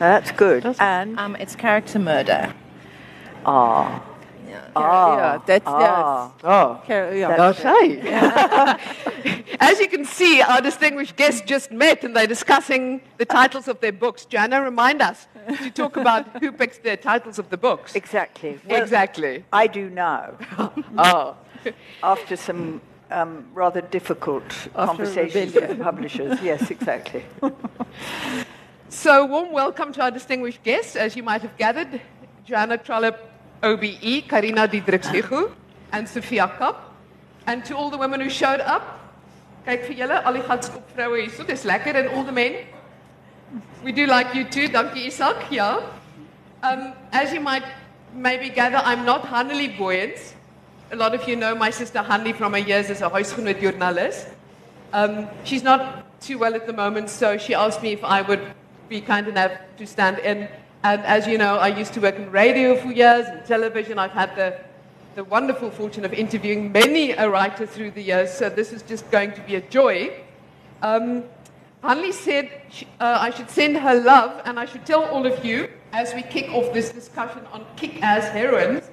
That's good. And Um, it's character murder. ah, yeah, that's ah, Oh, yeah. That's Okay. As you can see, our distinguished guests just met and they're discussing the titles of their books. Joanna, remind us to talk about who picks the titles of the books. exactly. Well, Exactly. I do now. Oh. After some um, rather difficult After conversations with the publishers. Yes, exactly. So, warm welcome to our distinguished guests. As you might have gathered, Joanna Trollope, OBE, Carina Diedericks-Hugo, and Sophia Kapp. And to all the women who showed up, kyk vir julle, al die gatskop vroue hierso, dis lekker en al die men. We do like you too. Dankie Isak. Ja. Um, as you might maybe gather, I'm not Hannelie Booyens. A lot of you know my sister Hannelie from her years as a huisgenoot journalist. Um, she's not too well at the moment, so she asked me if I would be kind enough to stand in. And as you know, I used to work in radio for years and television. I've had the, the wonderful fortune of interviewing many a writer through the years, so this is just going to be a joy. Um, Hannelie said sh- uh, I should send her love, and I should tell all of you as we kick off this discussion on kick ass heroines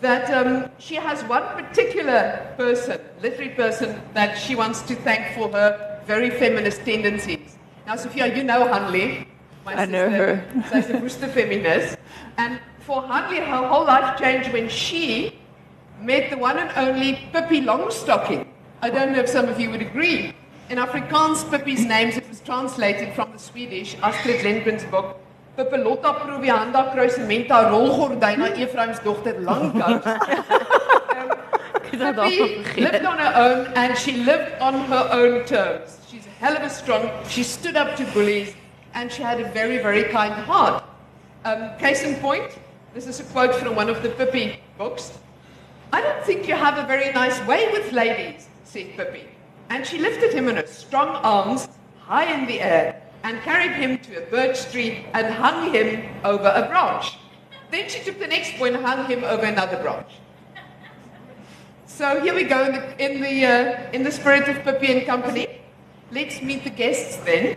that um, she has one particular person, literary person, that she wants to thank for her very feminist tendencies. Now, Sophia, you know Hannelie. My I know her. She's a Worcester feminist. And for Hannelie, her whole life changed when she met the one and only Pippi Longstocking. I don't know if some of you would agree. In Afrikaans, Pippi's name it was translated from the Swedish, Astrid Lindgren's book, Pippelotta Provianda Kruisementa Rolgordyna Ephraim's dochter Langkous. Um, Pippi lived on her own and she lived on her own terms. Hell of a strong, she stood up to bullies and she had a very, very kind heart. Um, case in point, this is a quote from one of the Pippi books. I don't think you have a very nice way with ladies, said Pippi. And she lifted him in her strong arms high in the air and carried him to a birch tree and hung him over a branch. Then she took the next boy and hung him over another branch. So here we go in the, in the, uh, in the spirit of Pippi and company. Let's meet the guests then.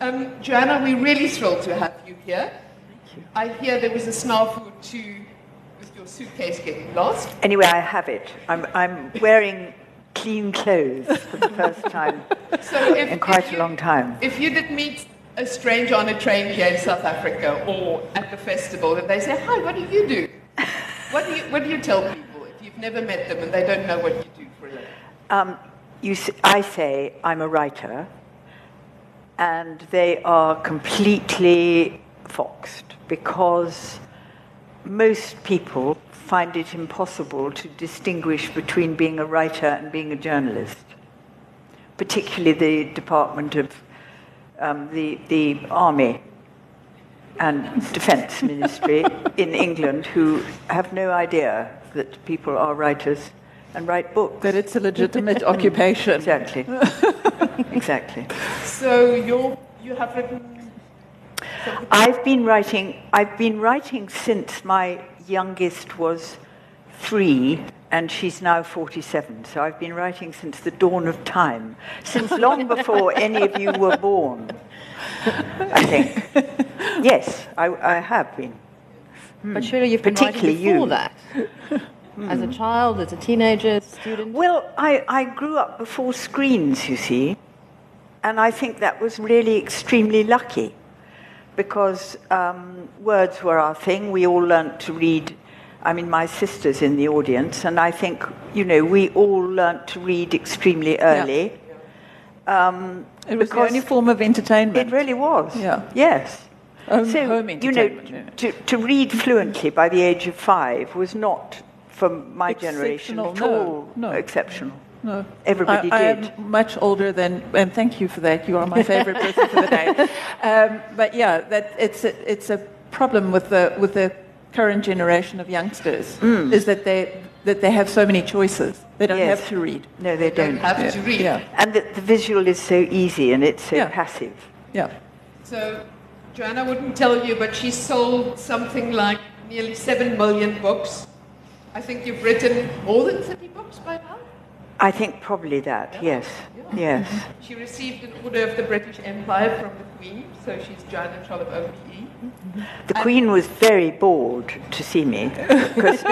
Um, Joanna, we're really thrilled to have you here. Thank you. I hear there was a snafu too with your suitcase getting lost. Anyway, I have it. I'm, I'm wearing clean clothes for the first time So if, in quite if a long time. If you did meet a stranger on a train here in South Africa or at the festival and they say, hi, what do you do? What do you, what do you tell people if you've never met them and they don't know what you do for a living? Um, you, s- I say I'm a writer, and they are completely foxed because most people find it impossible to distinguish between being a writer and being a journalist, particularly the Department of um, the, the Army and Defence Ministry in England, who have no idea that people are writers and write books. That it's a legitimate occupation. Exactly. exactly. So you're, you have written something I've been writing. I've been writing since my youngest was three, and she's now forty-seven. So I've been writing since the dawn of time, since long before any of you were born. I think. Yes, I, I have been. But surely hmm. you've been writing before you. that. As a child, as a teenager, student. Well, I, I grew up before screens, you see, and I think that was really extremely lucky because um, words were our thing. We all learnt to read. I mean, my sister's in the audience, and I think, you know, we all learnt to read extremely early. Um, It was the only form of entertainment. It really was. Yeah. Yes. Home- so, home you know, yeah. to, to read fluently by the age of five was not, for my generation, at no, all no. exceptional. No. Everybody I, I am much older than, and thank you for that. You are my favorite person for the day. Um, but yeah, that it's a, it's a problem with the with the current generation of youngsters Mm. is that they that they have so many choices. They don't Yes. have to read. No, they don't don't. have Yeah. to read. Yeah. And the, the visual is so easy and it's so Yeah. passive. Yeah. So Joanna wouldn't tell you, but she sold something like nearly 7 million books. I think you've written more than 30 books by now. I think probably that, yes. Yes. She received an order of the British Empire from the Queen, so she's Joanna Trollope OBE. The Queen was very bored to see me because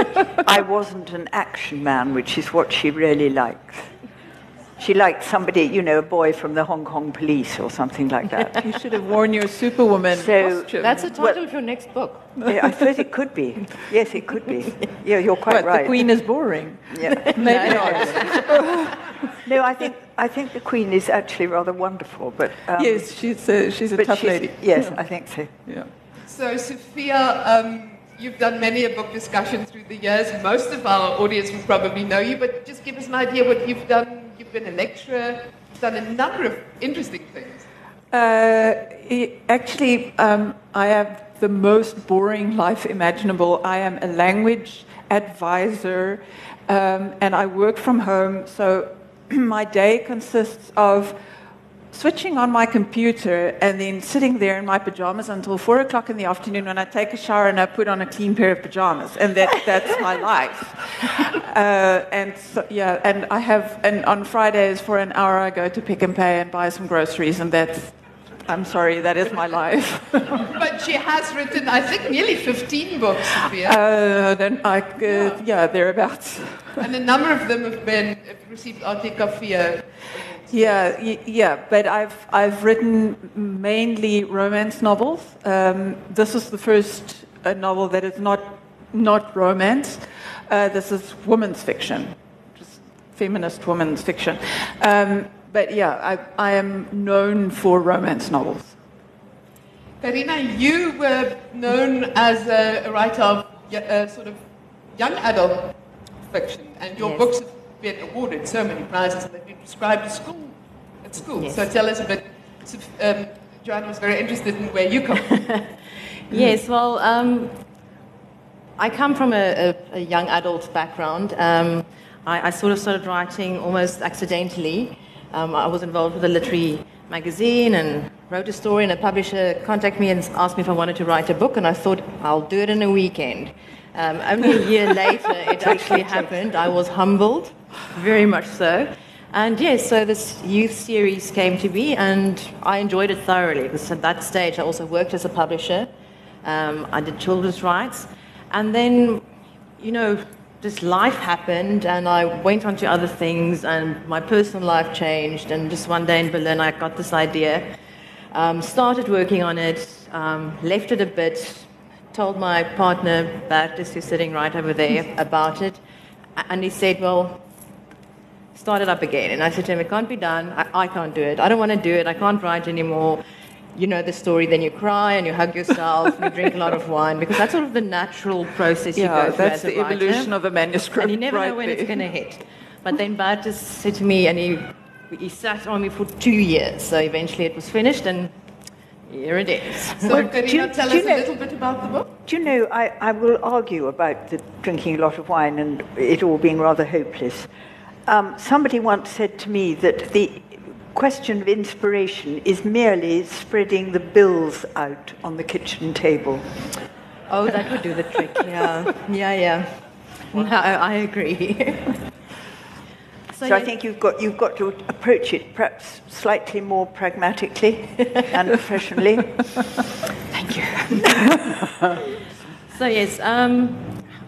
I wasn't an action man, which is what she really likes. She liked somebody, you know, a boy from the Hong Kong police or something like that. You should have worn your Superwoman So- costume. That's the title of your next book. Yeah, I suppose it could be. Yes, it could be. Yeah, you're quite But right. the Queen is boring. Yeah. Maybe not. No, I think I think the Queen is actually rather wonderful, but um, yes, she's a, she's a tough she's- lady. Yes, I think so. Yeah. So, Sophia, um, you've done many a book discussion through the years. Most of our audience will probably know you, but just give us an idea what you've done. Been a lecturer, you've done a number of interesting things. Uh, actually, um, I have the most boring life imaginable. I am a language advisor, um, and I work from home. So my day consists of switching on my computer and then sitting there in my pajamas until four o'clock in the afternoon when I take a shower and I put on a clean pair of pajamas, and that, that's my life. Uh, and so, yeah, and I have, and on Fridays for an hour I go to Pick n Pay and buy some groceries, and that's, I'm sorry, that is my life. But she has written, I think, nearly 15 books, Sophia, uh, then I, uh, yeah, thereabouts. and a number of them have been have received ATKV. Yeah, y- yeah, but I've I've written mainly romance novels. Um, this is the first uh, novel that is not not romance. Uh, this is women's fiction, just feminist women's fiction. Um, but yeah, I, I am known for romance novels. Carina, you were known as a, a writer of uh, sort of young adult fiction, and your Yes. books have been awarded so many prizes, and they've been described at school. At school. Yes. So tell us a bit. So, um, Joanna was very interested in where you come from. Yes, well, um, I come from a, a, a young adult background. Um, I, I sort of started writing almost accidentally. Um, I was involved with a literary magazine and wrote a story, and a publisher contacted me and asked me if I wanted to write a book, and I thought, I'll do it in a weekend. Um, only a year later, it actually happened. I was humbled, very much so. And yes, so this youth series came to be, and I enjoyed it thoroughly because at that stage I also worked as a publisher. Um, I did children's rights. And then, you know, just life happened, and I went on to other things, and my personal life changed. And just one day in Berlin, I got this idea, um, started working on it, um, left it a bit, told my partner, Bertus, who's sitting right over there, about it. And he said, Well, start it up again. And I said to him, It can't be done. I, I can't do it. I don't want to do it. I can't write anymore. You know the story, then you cry and you hug yourself and you drink a lot of wine because that's sort of the natural process you Yeah, go through that's as the writer. evolution of a manuscript. And you never right know when there. it's going to hit. But then Bart just said to me, and he, he sat on me for two years. So eventually it was finished, and here it is. So, Well, Carina, you- tell you us know- a little bit about the book. Do you know, I, I will argue about the drinking a lot of wine and it all being rather hopeless. Um, somebody once said to me that the question of inspiration is merely spreading the bills out on the kitchen table. Oh, that would do the trick. Yeah, yeah, yeah. No, I agree. So, I think you've got, you've got to approach it perhaps slightly more pragmatically and professionally. Thank you. so yes, um,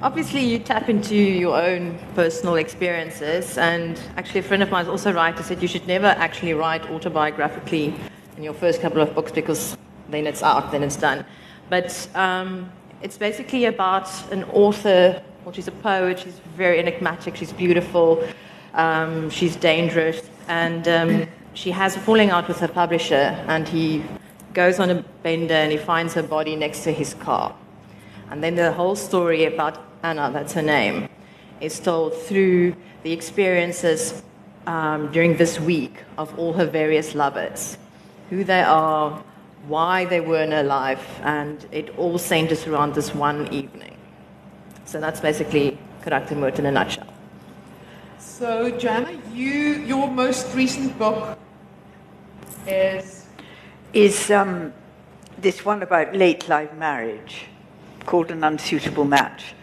obviously you tap into your own personal experiences, and actually a friend of mine, is also a writer, said you should never actually write autobiographically in your first couple of books because then it's out, then it's done. But um, it's basically about an author. Well, she's a poet. She's very enigmatic. She's beautiful. Um, she's dangerous, and um, she has a falling out with her publisher, and he goes on a bender and he finds her body next to his car. And then the whole story about Anna, that's her name, is told through the experiences um, during this week of all her various lovers, who they are, why they were in her life, and it all centers around this one evening. So that's basically Karaktermoord in a nutshell. So, Joanna, you, your most recent book is is um, this one about late life marriage called An Unsuitable Match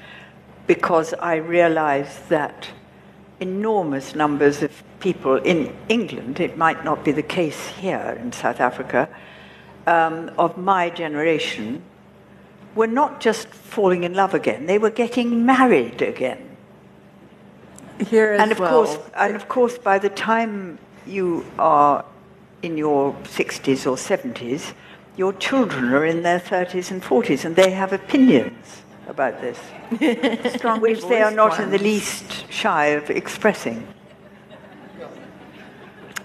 because I realized that enormous numbers of people in England, it might not be the case here in South Africa, um, of my generation were not just falling in love again, they were getting married again. Here as and of well. course, and of course, by the time you are in your 60s or 70s, your children are in their 30s and 40s, and they have opinions about this, Strongly which they are voiced not in the least shy of expressing.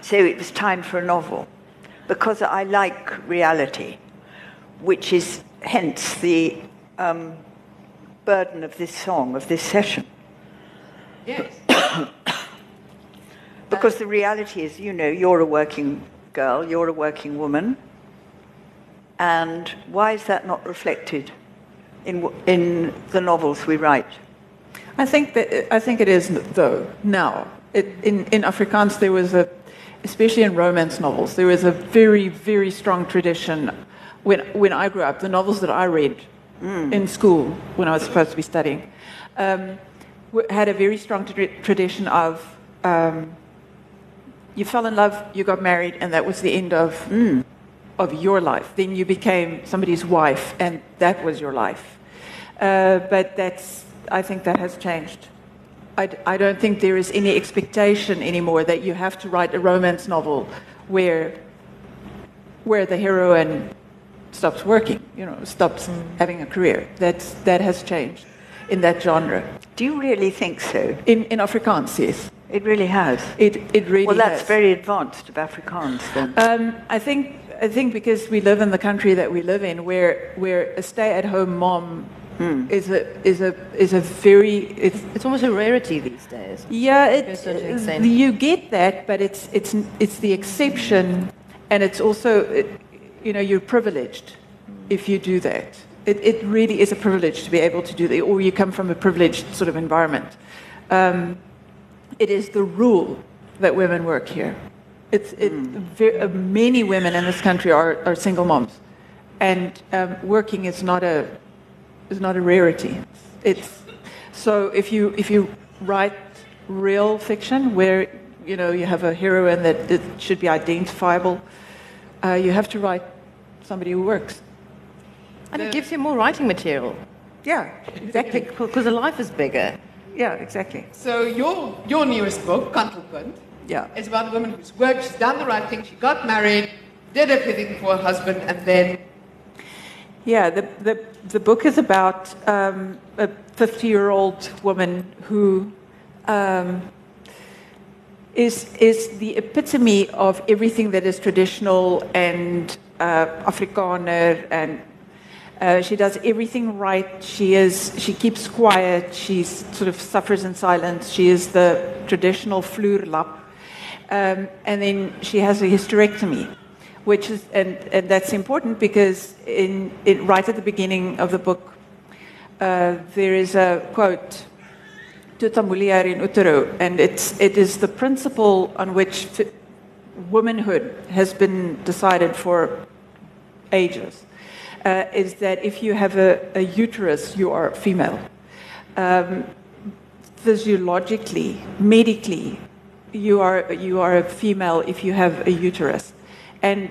So it was time for a novel, because I like reality, which is hence the um, burden of this song, of this session. Yes. Because the reality is, you know, you're a working girl, you're a working woman, and why is that not reflected in, in the novels we write? I think that I think it is though now. It, in in Afrikaans there was a, especially in romance novels, there was a very very strong tradition. When when I grew up, the novels that I read in school when I was supposed to be studying, um, had a very strong tra- tradition of. Um, you fell in love, you got married, and that was the end of of your life. Then you became somebody's wife, and that was your life. Uh, but that's, I think that has changed. I, d- I don't think there is any expectation anymore that you have to write a romance novel where, where the heroine stops working, you know, stops having a career. That's, that has changed in that genre. Do you really think so? In, in Afrikaans, yes. It really has. It, it really well, that's has. very advanced of Afrikaans then. Um, I think I think because we live in the country that we live in, where where a stay-at-home mom is a is a is a very it's, It's almost a rarity these days. yeah it, To a certain extent. you get that, but it's it's it's the exception, and it's also it, you know you're privileged if you do that. It it really is a privilege to be able to do that, or you come from a privileged sort of environment. Um, it is the rule that women work here. It's, it, uh, many women in this country are, are single moms, and um, working is not a is not a rarity. It's so if you if you write real fiction where you know you have a heroine that, that should be identifiable, uh, you have to write somebody who works. And it gives you more writing material Yeah, exactly. because the life is bigger. Yeah, exactly. So your your newest book, Kantelpunt, Yeah. is about a woman who's worked, she's done the right thing, she got married, did everything for her husband, and then Yeah, the, the, the book is about um, a 50 year old woman who um, is, is the epitome of everything that is traditional and uh, Afrikaner and uh, she does everything right. She is. She keeps quiet. She sort of suffers in silence. She is the traditional vloerlap, um, and then she has a hysterectomy, which is and, and that's important because in, in right at the beginning of the book, uh, there is a quote. Tutamuliar in Utero, and it's it is the principle on which womanhood has been decided for ages uh, is that if you have a, a uterus, you are female. Um, physiologically, medically, you are, you are a female if you have a uterus. And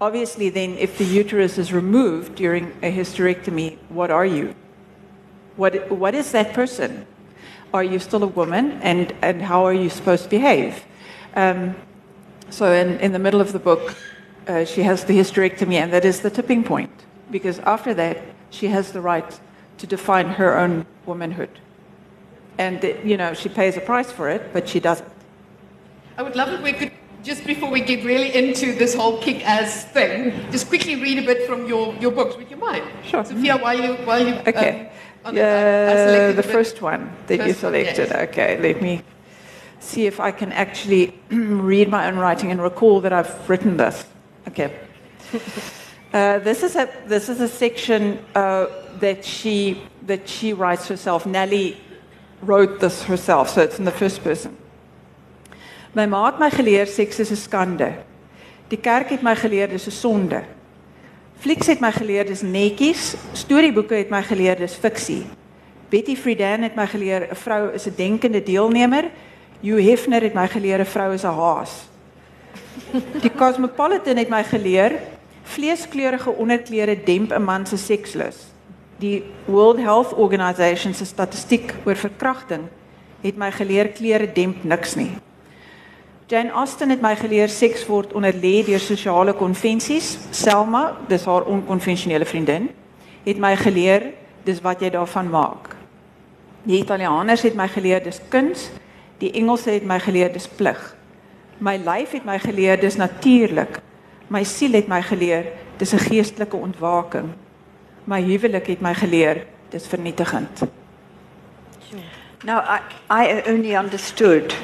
obviously, then, if the uterus is removed during a hysterectomy, what are you? What, what is that person? Are you still a woman? And, and how are you supposed to behave? Um, so, in, in the middle of the book, uh, she has the hysterectomy, and that is the tipping point. Because after that, she has the right to define her own womanhood. And, you know, she pays a price for it, but she doesn't. I would love if we could, just before we get really into this whole kick-ass thing, just quickly read a bit from your, your books. Would you mind? Sure. Sophia, while you, while you, Okay. um, on the- I- I Yeah, the first one that you First one, selected. yes. Okay, let me see if I can actually read my own writing and recall that I've written this. Okay. Uh, this is a this is a section uh, that she that she writes herself. Nelly wrote this herself, so it's in the first person. My ma het my geleer seks is 'n skande. Die kerk het my geleer dis 'n sonde. Flieks het my geleer dis netjies, storieboeke het my geleer dis fiksie. Betty Friedan het my geleer 'n vrou is 'n denkende deelnemer. Hugh Hefner het my geleer 'n vrou is 'n haas. Die Cosmopolitan het my geleer Vleeskleurige onderklere demp 'n man se sekslus. Die World Health Organization se statistiek oor verkrachting het my geleer klere demp niks nie. Jane Austen het my geleer seks word onderlê deur sosiale konvensies. Selma, dis haar onkonvensionele vriendin, het my geleer dis wat jy daarvan maak. Die Italianers het my geleer dis kuns, die Engelse het my geleer dis plig. My lyf het my geleer dis natuurlik. My siel het my geleer dis 'n geestelike ontwaking. My huwelik het my geleer dis vernietigend. Now, I, I only understood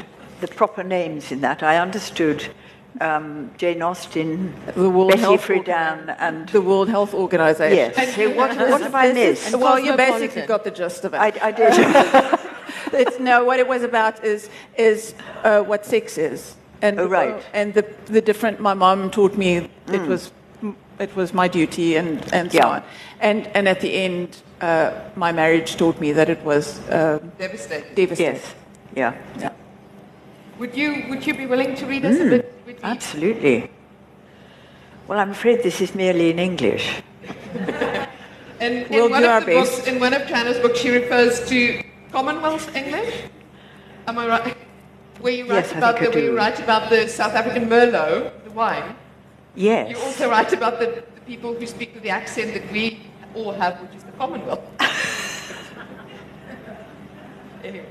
the proper names in that. I understood um, Jane Austen, The World Betty Health Friedan, and The World Health Organization. yes. So what, what have I missed? Well, you basically got the gist of it. I, I did. it's no what it was about is is uh, what sex is and Oh, right. and the the different my mom taught me it was it was my duty and and so Yeah. on and and at the end uh, my marriage taught me that it was uh, Devastating. devastating yes. Yeah. yeah. Would you, would you be willing to read us a bit? bit Absolutely. Well, I'm afraid this is merely in English. In, in, We'll one do of our the books, best. in one of China's books, she refers to Commonwealth English. Am I right? Where you write Yes, about the, where you write about the South African Merlot, the wine. Yes. You also write about the, the people who speak with the accent that we all have, which is the Commonwealth. Anyway.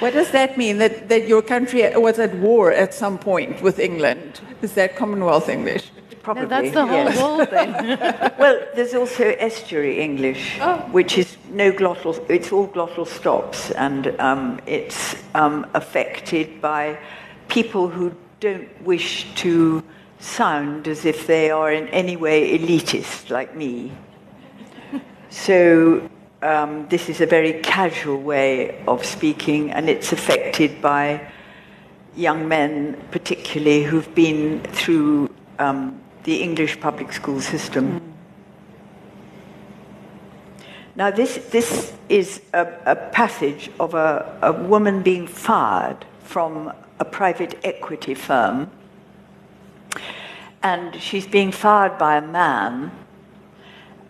what does that mean that that your country was at war at some point with England is that Commonwealth English Probably. No, that's the whole yes. world then. Well, there's also estuary English, Oh. which is no glottal, it's all glottal stops, and um, it's um, affected by people who don't wish to sound as if they are in any way elitist, like me. So, um, this is a very casual way of speaking, and it's affected by young men, particularly who've been through um, the English public school system. Now, this, this is a, a passage of a, a woman being fired from a private equity firm, and she's being fired by a man,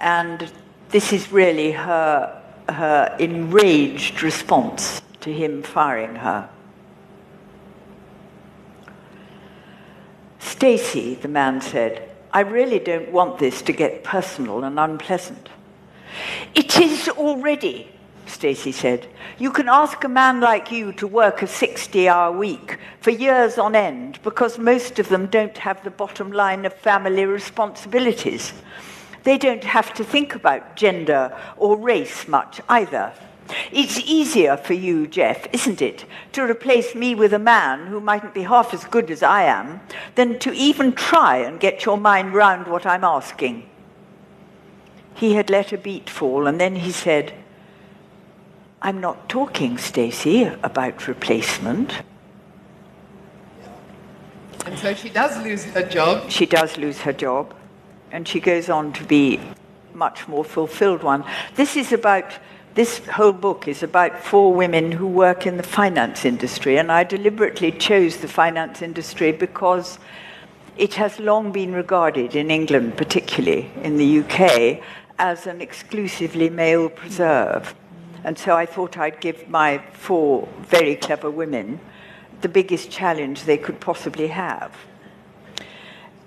and this is really her, her enraged response to him firing her. Stacy, the man said, I really don't want this to get personal and unpleasant. It is already, Stacy said. You can ask a man like you to work a 60 hour week for years on end because most of them don't have the bottom line of family responsibilities. They don't have to think about gender or race much either. It's easier for you, Jeff, isn't it, to replace me with a man who mightn't be half as good as I am, than to even try and get your mind round what I'm asking. He had let a beat fall, and then he said, I'm not talking, Stacy, about replacement. And so she does lose her job. She does lose her job, and she goes on to be much more fulfilled one. This is about this whole book is about four women who work in the finance industry, and I deliberately chose the finance industry because it has long been regarded in England, particularly in the UK, as an exclusively male preserve. And so I thought I'd give my four very clever women the biggest challenge they could possibly have.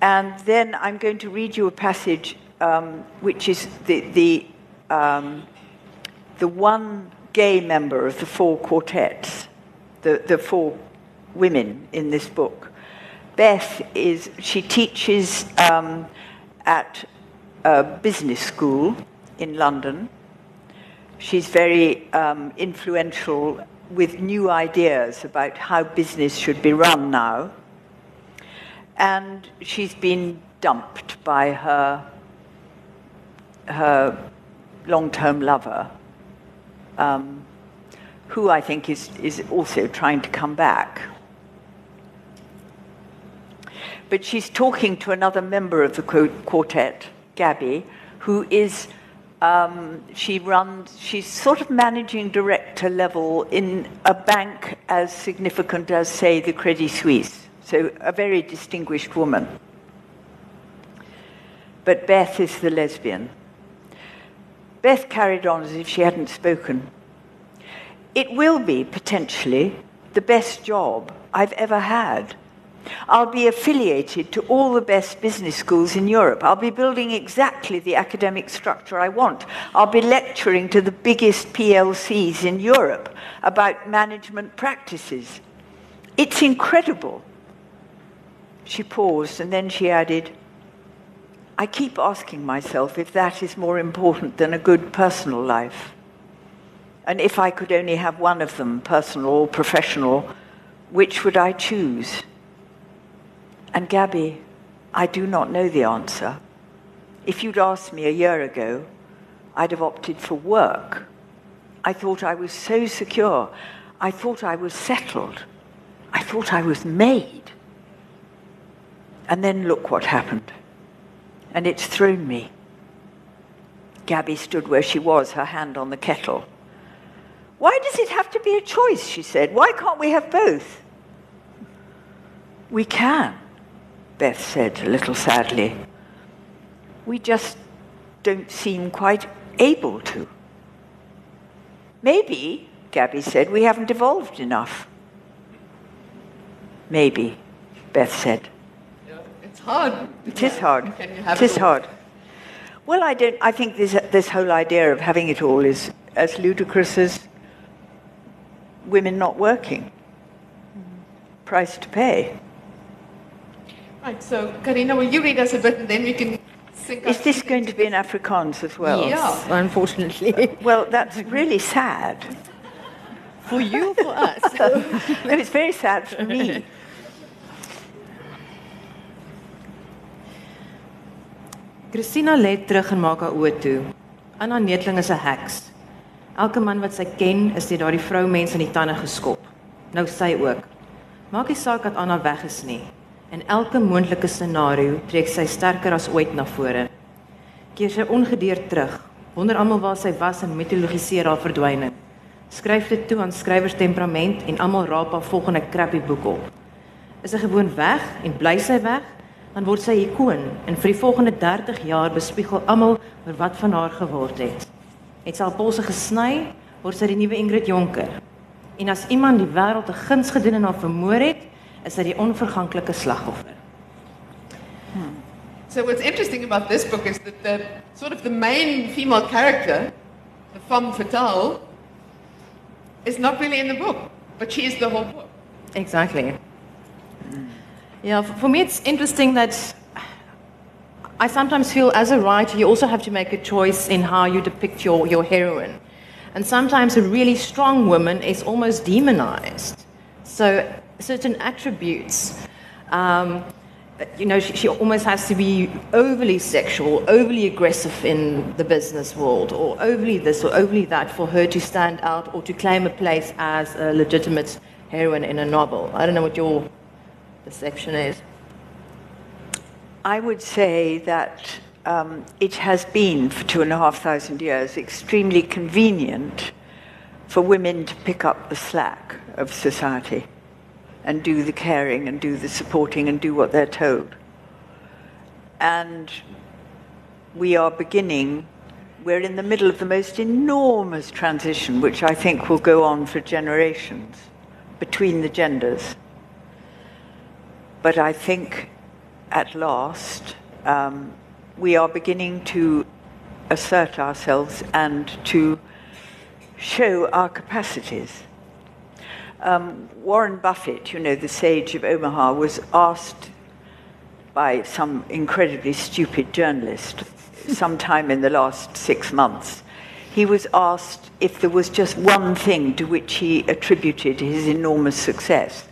And then I'm going to read you a passage um, which is the, the, um, the one gay member of the four quartets, the, the four women in this book. Beth is, she teaches um, at a business school in London. She's very um, influential with new ideas about how business should be run now. And she's been dumped by her, her long term lover, um, who I think is, is also trying to come back. But she's talking to another member of the quartet, Gabby, who is, um, she runs, she's sort of managing director level in a bank as significant as, say, the Credit Suisse. So a very distinguished woman. but Beth is the lesbian. Beth carried on as if she hadn't spoken. It will be, potentially, the best job I've ever had. I'll be affiliated to all the best business schools in Europe. I'll be building exactly the academic structure I want. I'll be lecturing to the biggest PLCs in Europe about management practices. It's incredible. She paused and then she added, I keep asking myself if that is more important than a good personal life. And if I could only have one of them, personal or professional, which would I choose? And Gabby, I do not know the answer. If you'd asked me a year ago, I'd have opted for work. I thought I was so secure. I thought I was settled. I thought I was made. And then look what happened and it's thrown me. Gabby stood where she was, her hand on the kettle. Why does it have to be a choice? She said. Why can't we have both? We can, Beth said a little sadly. We just don't seem quite able to. Maybe, Gabby said, we haven't evolved enough. Maybe, Beth said hard. It is hard. Can you have it is it hard. Well, I don't. I think this this whole idea of having it all is as ludicrous as women not working. Price to pay. Right, so Carina, will you read us a bit and then we can sync Is this going to be in Afrikaans as well? Yeah. Unfortunately. Well, that's really sad. for you, for us. No, it's very sad for me. Christina lê terug en maak haar oë toe. Anna Neetling is 'n heks. Elke man wat sy ken, is deur daardie vroumens in die tande geskop. Nou sy ook. Maak nie saak dat Anna weg is nie. In elke moontlike scenario trek sy sterker as ooit na vore. Keer sy ongedeerd terug. Wonder almal waar sy was en mitologiseer haar verdwyning. Skryf dit toe aan skrywers temperament en almal raap haar volgende crappy boek op. Is sy gewoon weg en bly sy weg? Dan word sy ikoon en vir die volgende 30 jaar bespiegel almal oor wat van haar geword het. Het sy al polse gesny, word sy die nuwe Ingrid Jonker. En as iemand die wêreld 'n guns gedoen en haar vermoor het, is sy die onverganklike slagoffer. So what's interesting about this book is that the sort of the main female character, the femme fatale, is not really in the book, but she is the whole book. Exactly. Yeah, for me it's interesting that I sometimes feel as a writer you also have to make a choice in how you depict your, your heroine. And sometimes a really strong woman is almost demonized. So certain attributes, um, you know, she, she almost has to be overly sexual, overly aggressive in the business world, or overly this or overly that for her to stand out or to claim a place as a legitimate heroine in a novel. I don't know what your perception is. I would say that um, it has been for two and a half thousand years extremely convenient for women to pick up the slack of society and do the caring and do the supporting and do what they're told. And we are beginning, we're in the middle of the most enormous transition, which I think will go on for generations between the genders. But I think at last um, we are beginning to assert ourselves and to show our capacities. Um, Warren Buffett, you know, the sage of Omaha, was asked by some incredibly stupid journalist sometime in the last six months. He was asked if there was just one thing to which he attributed his enormous success.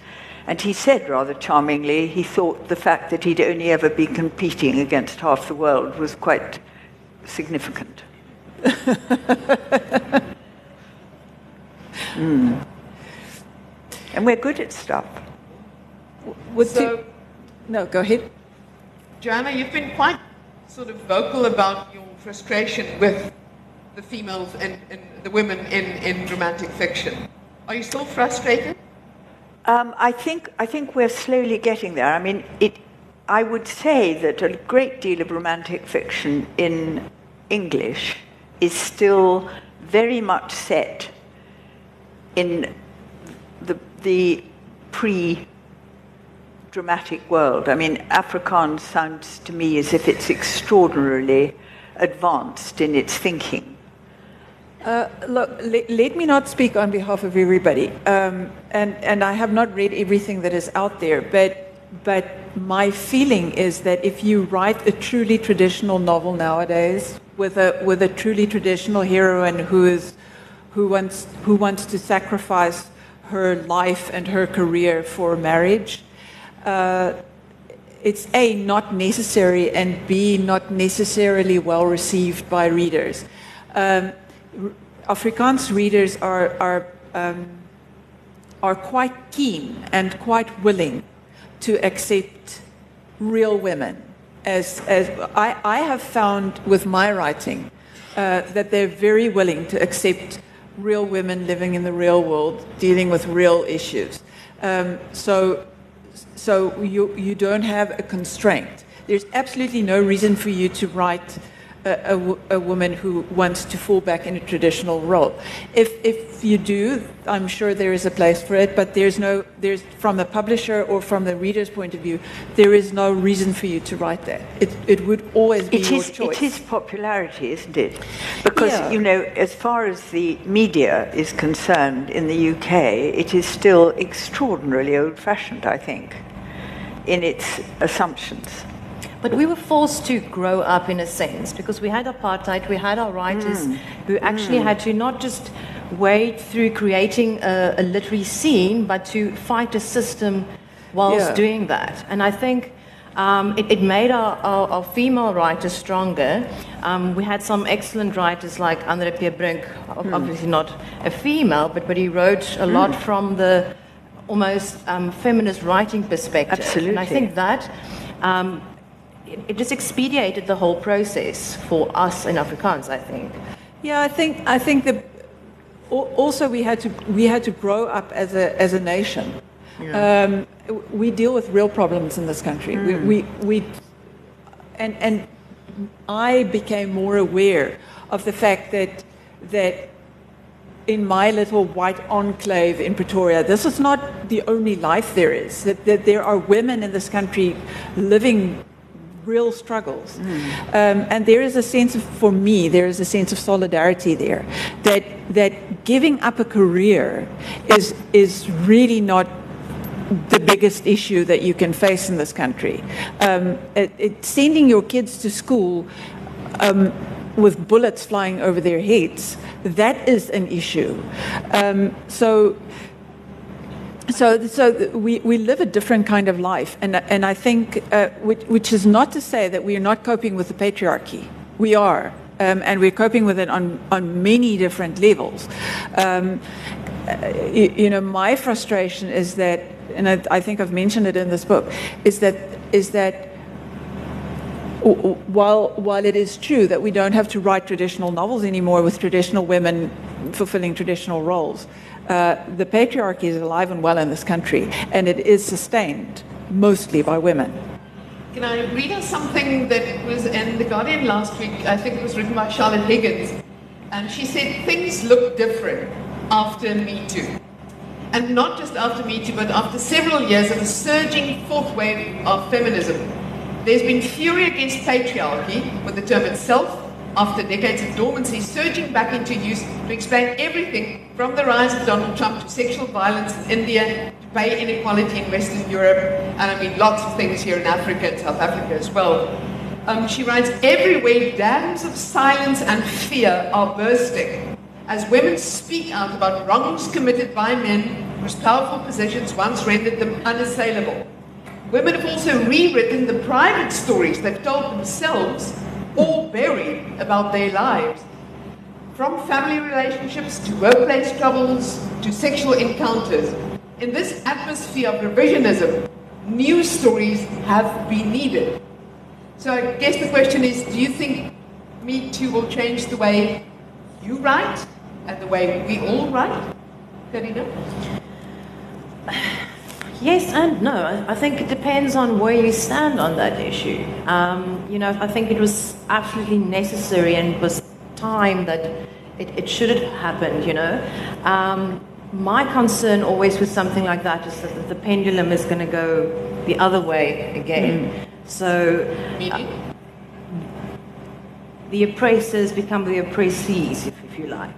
And he said rather charmingly, he thought the fact that he'd only ever been competing against half the world was quite significant. Mm. And we're good at stuff. Would So- you- no, go ahead. Joanna, you've been quite sort of vocal about your frustration with the females and, and the women in, in romantic fiction. Are you still frustrated? Um, I think I think we're slowly getting there. I mean, it. I would say that a great deal of romantic fiction in English is still very much set in the, the pre dramatic world. I mean, Afrikaans sounds to me as if it's extraordinarily advanced in its thinking. Uh, look, let, let, me not speak on behalf of everybody, um, and, and I have not read everything that is out there, but, but my feeling is that if you write a truly traditional novel nowadays with a, with a truly traditional heroine who, is, who, wants, who wants to sacrifice her life and her career for marriage, uh, it's A, not necessary, and B, not necessarily well received by readers. Um, Afrikaans readers are, are, um, are quite keen and quite willing to accept real women. As, as I, I have found with my writing uh, that they're very willing to accept real women living in the real world, dealing with real issues. Um, so, so you, you don't have a constraint. There's absolutely no reason for you to write a, a, a, woman who wants to fall back in a traditional role. If, if you do, I'm sure there is a place for it, but there's no, there's, from the publisher or from the reader's point of view, there is no reason for you to write that. It, it would always be it your is, choice. It is popularity, isn't it? Because, yeah. you know, as far as the media is concerned in the UK, it is still extraordinarily old fashioned, I think, in its assumptions. But we were forced to grow up in a sense because we had apartheid, we had our writers mm. who actually mm. had to not just wade through creating a, a, literary scene, but to fight a system whilst yeah. doing that. And I think um, it, it, made our, our, our, female writers stronger. Um, we had some excellent writers like Andre Pierre mm. obviously not a female, but, but he wrote a lot hmm. from the almost um, feminist writing perspective. Absolutely. And I think that um, it just expedited the whole process for us in Afrikaans, I think. Yeah, I think I think that also we had to we had to grow up as a as a nation. Yeah. Um, we deal with real problems in this country. Mm. We, we, we and and I became more aware of the fact that that in my little white enclave in Pretoria, this is not the only life there is. That, that there are women in this country living real struggles. Mm. Um, and there is a sense of, for me, there is a sense of solidarity there. That, that giving up a career is, is really not the biggest issue that you can face in this country. Um, it, it, sending your kids to school um, with bullets flying over their heads, that is an issue. Um, so so, so we, we live a different kind of life, and, and I think, uh, which, which is not to say that we are not coping with the patriarchy. We are, um, and we're coping with it on, on many different levels. Um, you, you, know, my frustration is that, and I, I think I've mentioned it in this book, is that is that while while it is true that we don't have to write traditional novels anymore with traditional women fulfilling traditional roles. Uh, the patriarchy is alive and well in this country, and it is sustained mostly by women. Can I read us something that was in The Guardian last week? I think it was written by Charlotte Higgins. And she said, Things look different after Me Too. And not just after Me Too, but after several years of a surging fourth wave of feminism. There's been fury against patriarchy, with the term itself after decades of dormancy, surging back into use to explain everything from the rise of Donald Trump to sexual violence in India, to pay inequality in Western Europe, and I mean lots of things here in Africa and South Africa as well. Um, she writes, everywhere dams of silence and fear are bursting as women speak out about wrongs committed by men whose powerful positions once rendered them unassailable. Women have also rewritten the private stories they've told themselves or buried about their lives. From family relationships to workplace troubles to sexual encounters, in this atmosphere of revisionism, new stories have been needed. So I guess the question is do you think Me Too will change the way you write and the way we all write? Carina? Yes and no. I- think it depends on where you stand on that issue. Um, you know, I think it was absolutely necessary and it was time that it, it should have happened, you know. Um, my concern always with something like that is that the pendulum is going to go the other way again. So Meaning? the oppressors become the oppressees, if, if you like.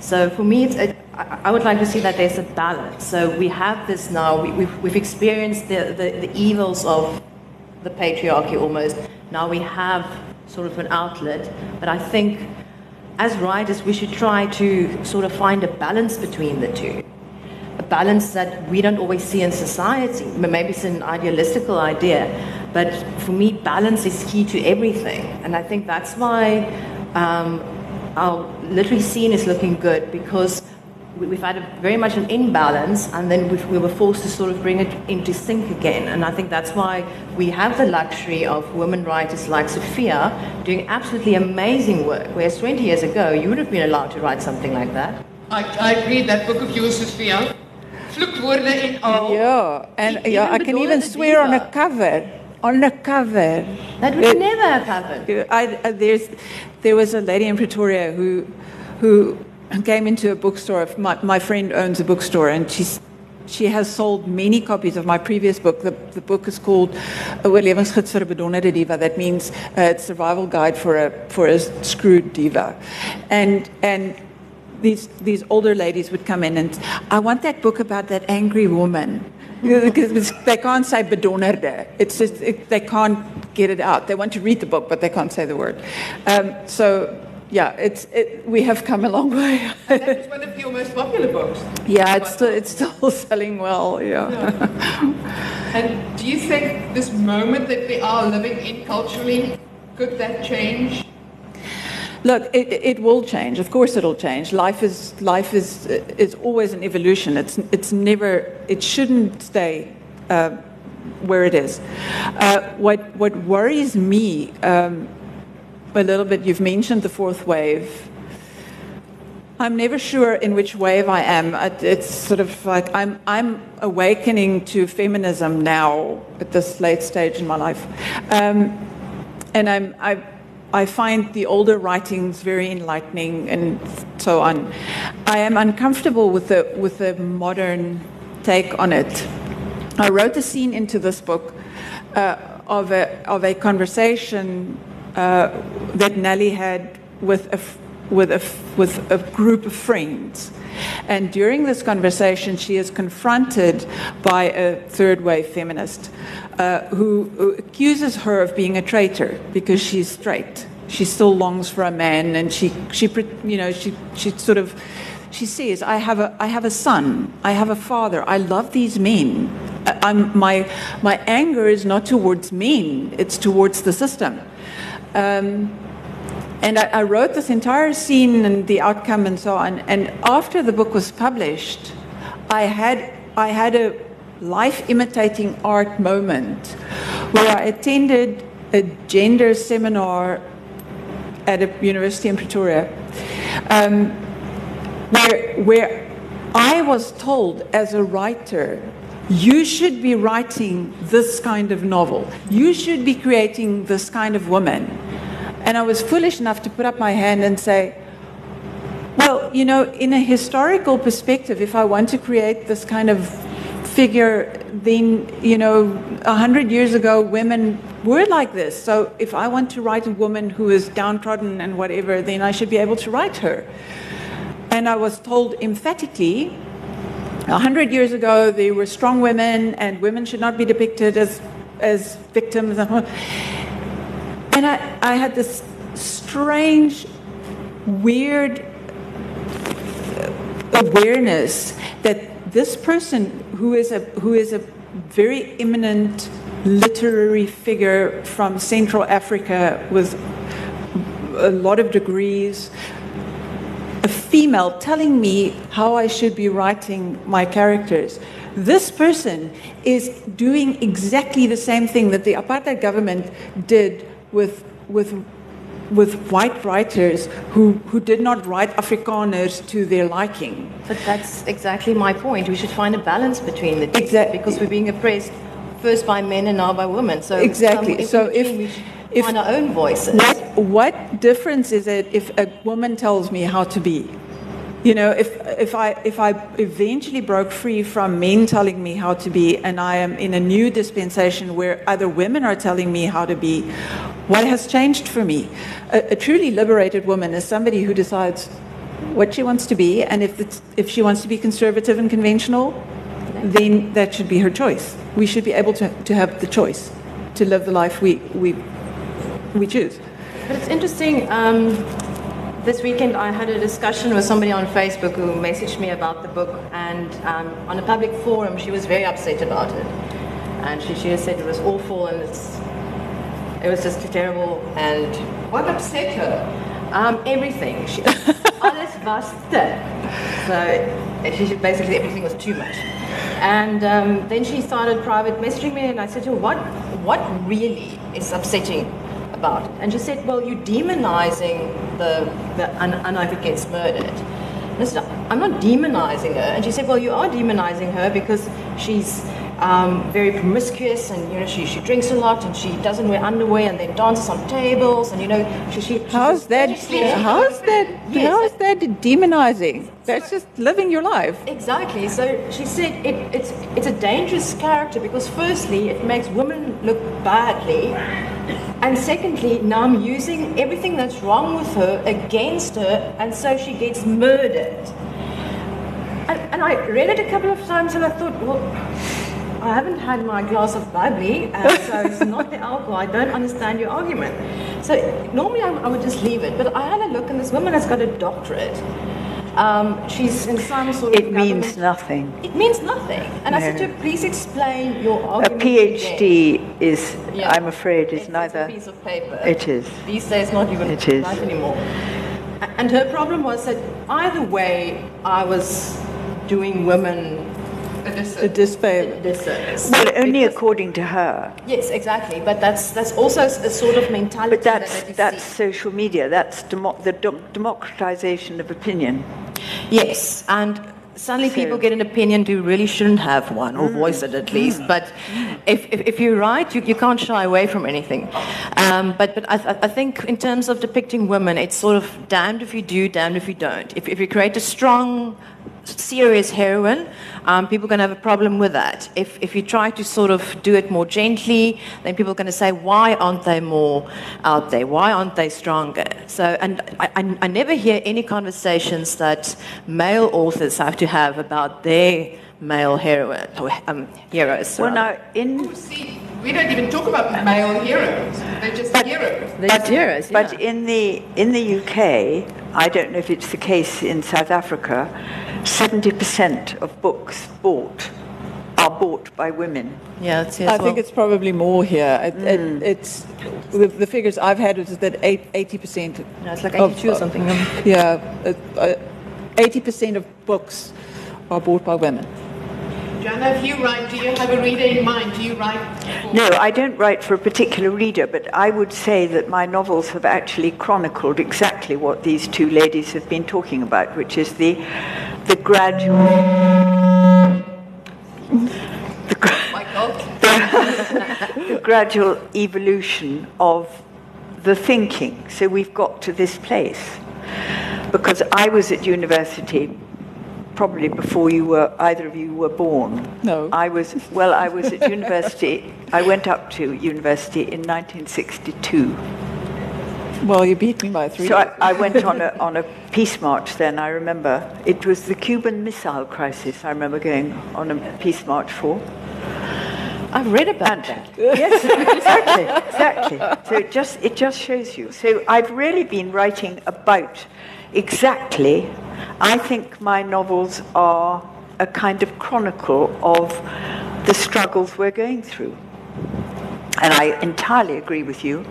So for me, it's, it, I, would like to see that there's a balance. So we have this now, we, we've, we've experienced the, the, the evils of the patriarchy almost. Now we have sort of an outlet, but I think as writers, we should try to sort of find a balance between the two. A balance that we don't always see in society. Maybe it's an idealistical idea, but for me, balance is key to everything. And I think that's why um, our literary scene is looking good because we've had a, very much an imbalance and then we, we were forced to sort of bring it into sync again. And I think that's why we have the luxury of women writers like Sophia doing absolutely amazing work, whereas 20 years ago you would have been allowed to write something like that. I, I read that book of yours, Sophia. Vloekwoorde en al. Yeah, and Even yeah, I can even the swear on a cover. On a cover. That would It- never have happened. I, I, there's, there was a lady in Pretoria who, who came into a bookstore. My, my friend owns a bookstore, and she's, she has sold many copies of my previous book. The, the book is called A Oorlewingsgids vir 'n Bedonderde Diva. That means uh, it's survival guide for a, for a screwed diva. And, and these, these older ladies would come in and, I want that book about that angry woman. Because they can't say bedonderde. It's just, it, they can't get it out. They want to read the book, but they can't say the word. Um, so, yeah, it's, it, we have come a long way. That is one of your most popular books. yeah, it's still, it's still selling well, yeah. And do you think this moment that we are living in culturally, could that change? Look, it, it will change. Of course, it'll change. Life is life is is always an evolution. It's it's never. It shouldn't stay uh, where it is. Uh, what what worries me um, a little bit. You've mentioned the fourth wave. I'm never sure in which wave I am. It's sort of like I'm I'm awakening to feminism now at this late stage in my life, um, and I'm I. I find the older writings very enlightening and so on. I am uncomfortable with the with the modern take on it. I wrote a scene into this book uh, of a of a conversation uh, that Nelly had with a with a with a group of friends. And during this conversation, she is confronted by a third wave feminist uh, who, who accuses her of being a traitor because she's straight. She still longs for a man, and she, she you know, she, she sort of, she says, I have, a, I have a son, I have a father, I love these men. I'm, my, my anger is not towards men, it's towards the system. Um, and I, I wrote this entire scene and the outcome and so on. And after the book was published, I had, I had a life imitating art moment where I attended a gender seminar at a university in Pretoria, um, where, where I was told as a writer, you should be writing this kind of novel. You should be creating this kind of woman. And I was foolish enough to put up my hand and say, well, you know, in a historical perspective, if I want to create this kind of figure, then, you know, a hundred years ago, women were like this. So if I want to write a woman who is downtrodden and whatever, then I should be able to write her. And I was told emphatically, a hundred years ago, there were strong women, and women should not be depicted as, as victims. And I, I had this strange, weird uh, awareness that this person who is a who is a very eminent literary figure from Central Africa with a lot of degrees, a female telling me how I should be writing my characters. This person is doing exactly the same thing that the apartheid government did with with with white writers who, who did not write Afrikaners to their liking. But that's exactly my point. We should find a balance between the two Exactly. because we're being oppressed first by men and now by women. So Exactly. Um, in So if- between we should if- find our own voices. What, what difference is it if a woman tells me how to be? You know, if, if, I, if I eventually broke free from men telling me how to be and I am in a new dispensation where other women are telling me how to be, what has changed for me? A, a truly liberated woman is somebody who decides what she wants to be, and if, it's, if she wants to be conservative and conventional, then that should be her choice. We should be able to, to have the choice to live the life we, we, we choose. But it's interesting. Um, this weekend, I had a discussion with somebody on Facebook who messaged me about the book, and um, on a public forum, she was very upset about it. And she, she just said it was awful and it's, it was just terrible. And What upset her? um, everything. She, alles was. So she said basically everything was too much. And um, then she started private messaging me, and I said to her, "What, what really is upsetting about? And she said, "Well, you're demonizing the the Anna who gets murdered." I said, "I'm not demonizing her." And she said, "Well, you are demonizing her because she's." Um, very promiscuous, and you know she, she drinks a lot, and she doesn't wear underwear, and then dances on tables, and you know she she. How's that? How's that? Yes. How's that demonizing? That's just living your life. Exactly. So she said it, it's it's a dangerous character because firstly it makes women look badly, and secondly now I'm using everything that's wrong with her against her, and so she gets murdered. And, and I read it a couple of times and I thought, well, I haven't had my glass of bubbly, uh, so it's not the alcohol. I don't understand your argument. So normally I, I would just leave it, but I had a look, and this woman has got a doctorate. Um, she's in some sort of It means nothing. It means nothing. And I said to her, please explain your argument. A. PhD again." is, Yeah. I'm afraid, It's- is it's neither. a piece of paper. It is. These days, not even It is. life anymore. And her problem was that either way, I was doing women A disfavor. a disservice. Well, only Because- according to her. Yes, exactly. But that's that's also a sort of mentality But that's, that, that that's see. social media. That's demo- the do- democratization of opinion. Yes, and suddenly So- people get an opinion who really shouldn't have one, or voice it at least. But if, if, if you're right, you, you can't shy away from anything. Um, but but I, I- I think in terms of depicting women, it's sort of damned if you do, damned if you don't. If, if you create a strong, serious heroine, um, people are going to have a problem with that. If, if you try to sort of do it more gently, then people are going to say, why aren't they more out there? Why aren't they stronger? So, and I, I, I never hear any conversations that male authors have to have about their male heroine, um, heroes. Well, rather. now, in See, we don't even talk about male heroes. They're just heroes. They're just heroes, But in the in the UK, I don't know if it's the case in South Africa. Seventy percent of books bought are bought by women. yeah, that's it I as think it's probably more here. It, it, it's the, the figures I've had is that eighty percent. No, it's like 82 or something. Yeah, eighty percent of books are bought by women. Joanna, if you write, do you have a reader in mind? Do you write? for- No, I don't write for a particular reader, but I would say that my novels have actually chronicled exactly what these two ladies have been talking about, which is the the gradual the, gra- God. the gradual evolution of the thinking. So we've got to this place. Because I was at university probably before you were either of you were born. No. I was well I was at university I went up to university in 1962. Well, you beat me by three. So I, I went on a, on a peace march then, I remember. It was the Cuban Missile Crisis, I remember going on a peace march for. I've read about that. Yes, exactly, exactly. So it just, it just shows you. So I've really been writing about exactly, I think my novels are a kind of chronicle of the struggles we're going through. And I entirely agree with you.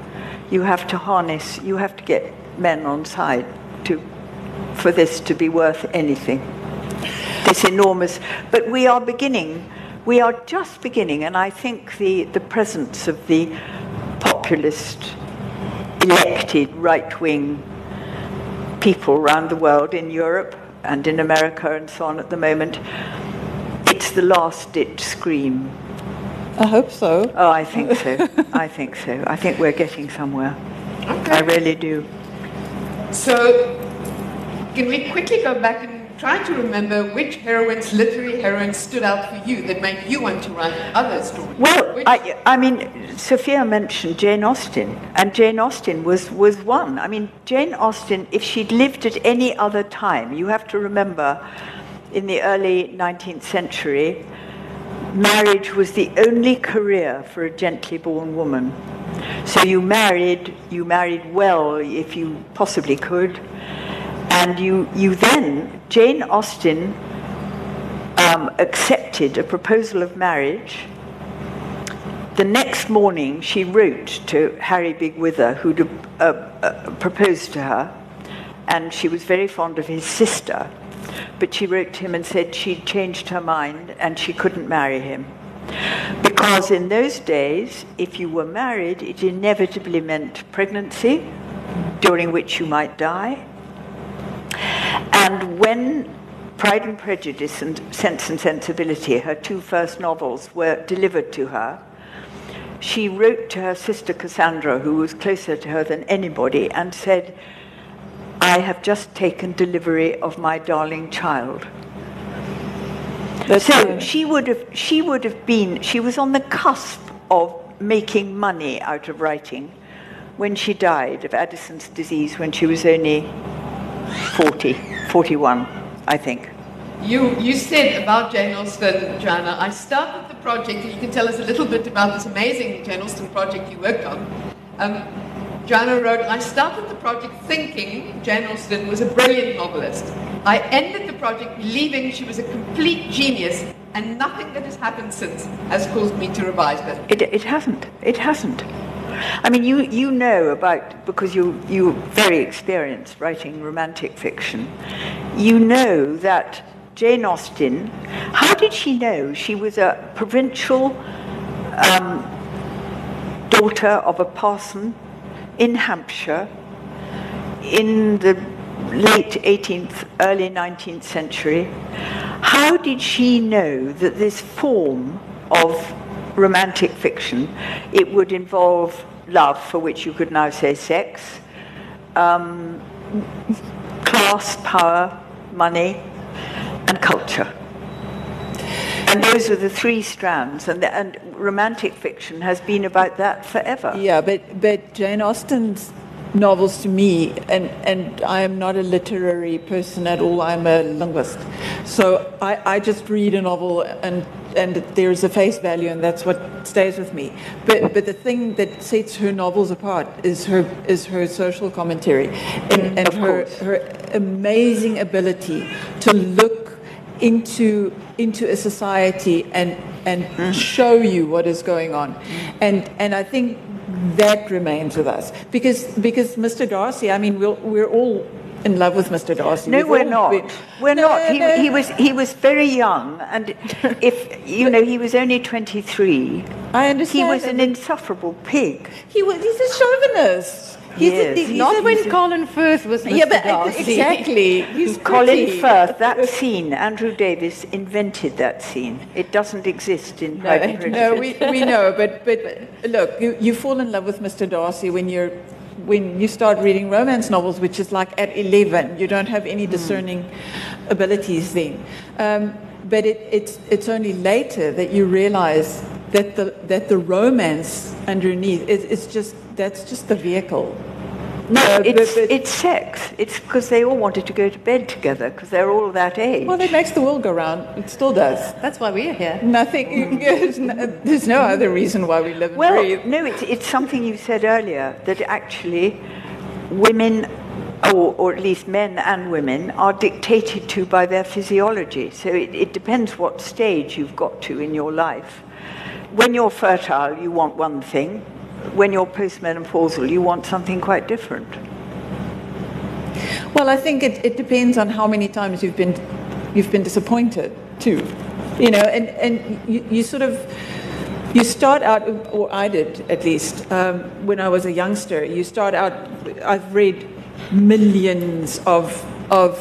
You have to harness, you have to get men on side to, for this to be worth anything. This enormous, but we are beginning, we are just beginning, and I think the, the presence of the populist elected right wing people around the world in Europe and in America and so on at the moment. It's the last ditch scream. I hope so. Oh, I think so. I think so. I think we're getting somewhere. I really do. So, can we quickly go back and try to remember which heroines, literary heroines, stood out for you that made you want to write other stories? Well, Which- I, I mean, Sophia mentioned Jane Austen, and Jane Austen was, was one. I mean, Jane Austen, if she'd lived at any other time, you have to remember in the early 19th century, marriage was the only career for a gently born woman. So you married, you married well if you possibly could, and you, you then, Jane Austen um, accepted a proposal of marriage. The next morning, she wrote to Harry Bigg-Wither, who'd uh, uh, proposed to her, and she was very fond of his sister. But she wrote to him and said she'd changed her mind and she couldn't marry him. Because in those days, if you were married, it inevitably meant pregnancy, during which you might die. And when Pride and Prejudice and Sense and Sensibility, her two first novels, were delivered to her, she wrote to her sister Cassandra, who was closer to her than anybody, and said, I have just taken delivery of my darling child. That's So uh, she would have she would have been she was on the cusp of making money out of writing when she died of Addison's disease when she was only 40, 41, I think. You, you said about Jane Austen, Joanna, I started the project, and you can tell us a little bit about this amazing Jane Austen project you worked on. Um, Joanna wrote, I started the project thinking Jane Austen was a brilliant novelist. I ended the project believing she was a complete genius, and nothing that has happened since has caused me to revise that. It, it hasn't. It hasn't. I mean, you, you know about, because you, you're very experienced writing romantic fiction, you know that Jane Austen, how did she know she was a provincial um, daughter of a parson in Hampshire in the late 18th, early 19th century? How did she know that this form of romantic fiction, it would involve love, for which you could now say sex, um, class, power, money, and culture? And those are the three strands, and, the, and romantic fiction has been about that forever. Yeah, but, but Jane Austen's novels to me, and, and I am not a literary person at all, I'm a linguist. So I, I just read a novel and, and there's a face value and that's what stays with me. But, but the thing that sets her novels apart is her, is her social commentary and, and her, course. her amazing ability to look into into a society and and mm-hmm. show you what is going on and and I think that remains with us because because Mr. Darcy I mean we're, we're all in love with Mr. Darcy No, We've we're not. been- We're No, not. He, no. he was he was very young, and if you know, he was only twenty three. I understand. He was an insufferable pig. he was he's a chauvinist he's Yes. a, he's Not a, when Colin Firth was Mr. yeah but Darcy. exactly he's Colin pretty. Firth, that scene, Andrew Davies invented that scene. It doesn't exist in Pride and No, no, we, we know, but, but look, you, you fall in love with Mr. Darcy when you're when you start reading romance novels, which is like at 11. You don't have any discerning abilities then. Um, but it, it's, it's only later that you realize that the, that the romance underneath is, is just, that's just the vehicle. No, Uh, it's, but- it's sex. It's because they all wanted to go to bed together because they're all that age. Well, it makes the world go round. It still does. That's why we're here. Nothing, there's no, other reason why we live Well, breathe. no, it's, it's something you said earlier that actually women, or, or at least men and women, are dictated to by their physiology. So it, it depends what stage you've got to in your life. When you're fertile, you want one thing. When you're postmenopausal, you want something quite different. Well, I think it, it depends on how many times you've been you've been disappointed too. You know, and, and you, you sort of you start out, or I did at least, um, when I was a youngster. You start out. I've read millions of of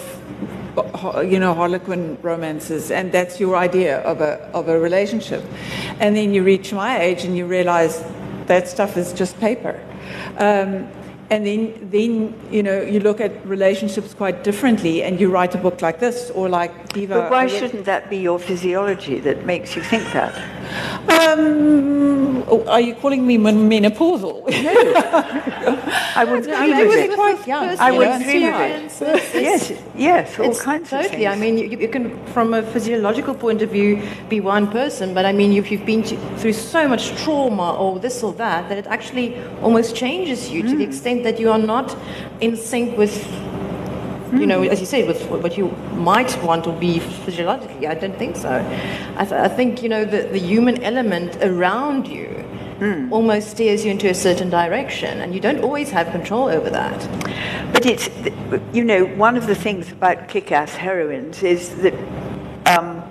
you know Harlequin romances, and that's your idea of a of a relationship. And then you reach my age, and you realize that stuff is just paper. Um, and then, then you know, you look at relationships quite differently, and you write a book like this, or like Diva. But why shouldn't that be your physiology that makes you think that? Um, are you calling me menopausal? I would I agree mean, with it it. young. I would you know, agree with it. Yes, yes, all It's kinds of totally. things. I mean, you, you can, from a physiological point of view, be one person, but I mean, if you've been to, through so much trauma or this or that, that it actually almost changes you to Mm. the extent that you are not in sync with, you know, as you say, with what you might want to be physiologically. I don't think so. I, th- I think, you know, the, the human element around you Mm. almost steers you into a certain direction, and you don't always have control over that. But it's, you know, one of the things about kick ass heroines is that um,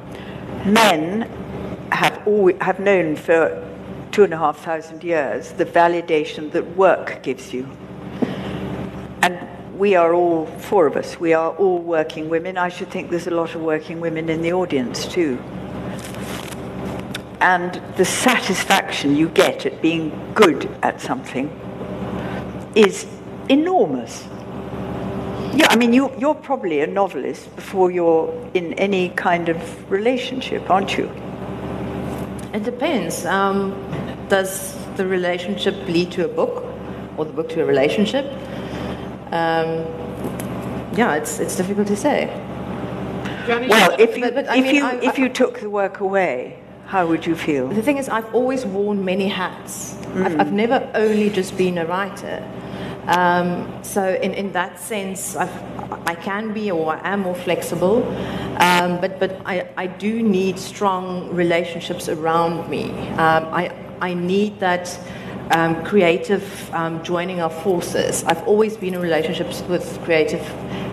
men have, always, have known for two and a half thousand years the validation that work gives you. And we are all, four of us, we are all working women. I should think there's a lot of working women in the audience too. And the satisfaction you get at being good at something is enormous. Yeah, I mean, you, you're probably a novelist before you're in any kind of relationship, aren't you? It depends. Um, does the relationship lead to a book, or the book to a relationship? Um, yeah, it's it's difficult to say. Johnny, Well, if you, But- but if, mean, you, I- if you took the work away, how would you feel? The thing is, I've always worn many hats. I've, I've never only just been a writer. Um, so, in, in that sense, I've, I can be or I am more flexible, um, but, but I, I do need strong relationships around me. Um, I, I need that um, creative um, joining our forces. I've always been in relationships with creative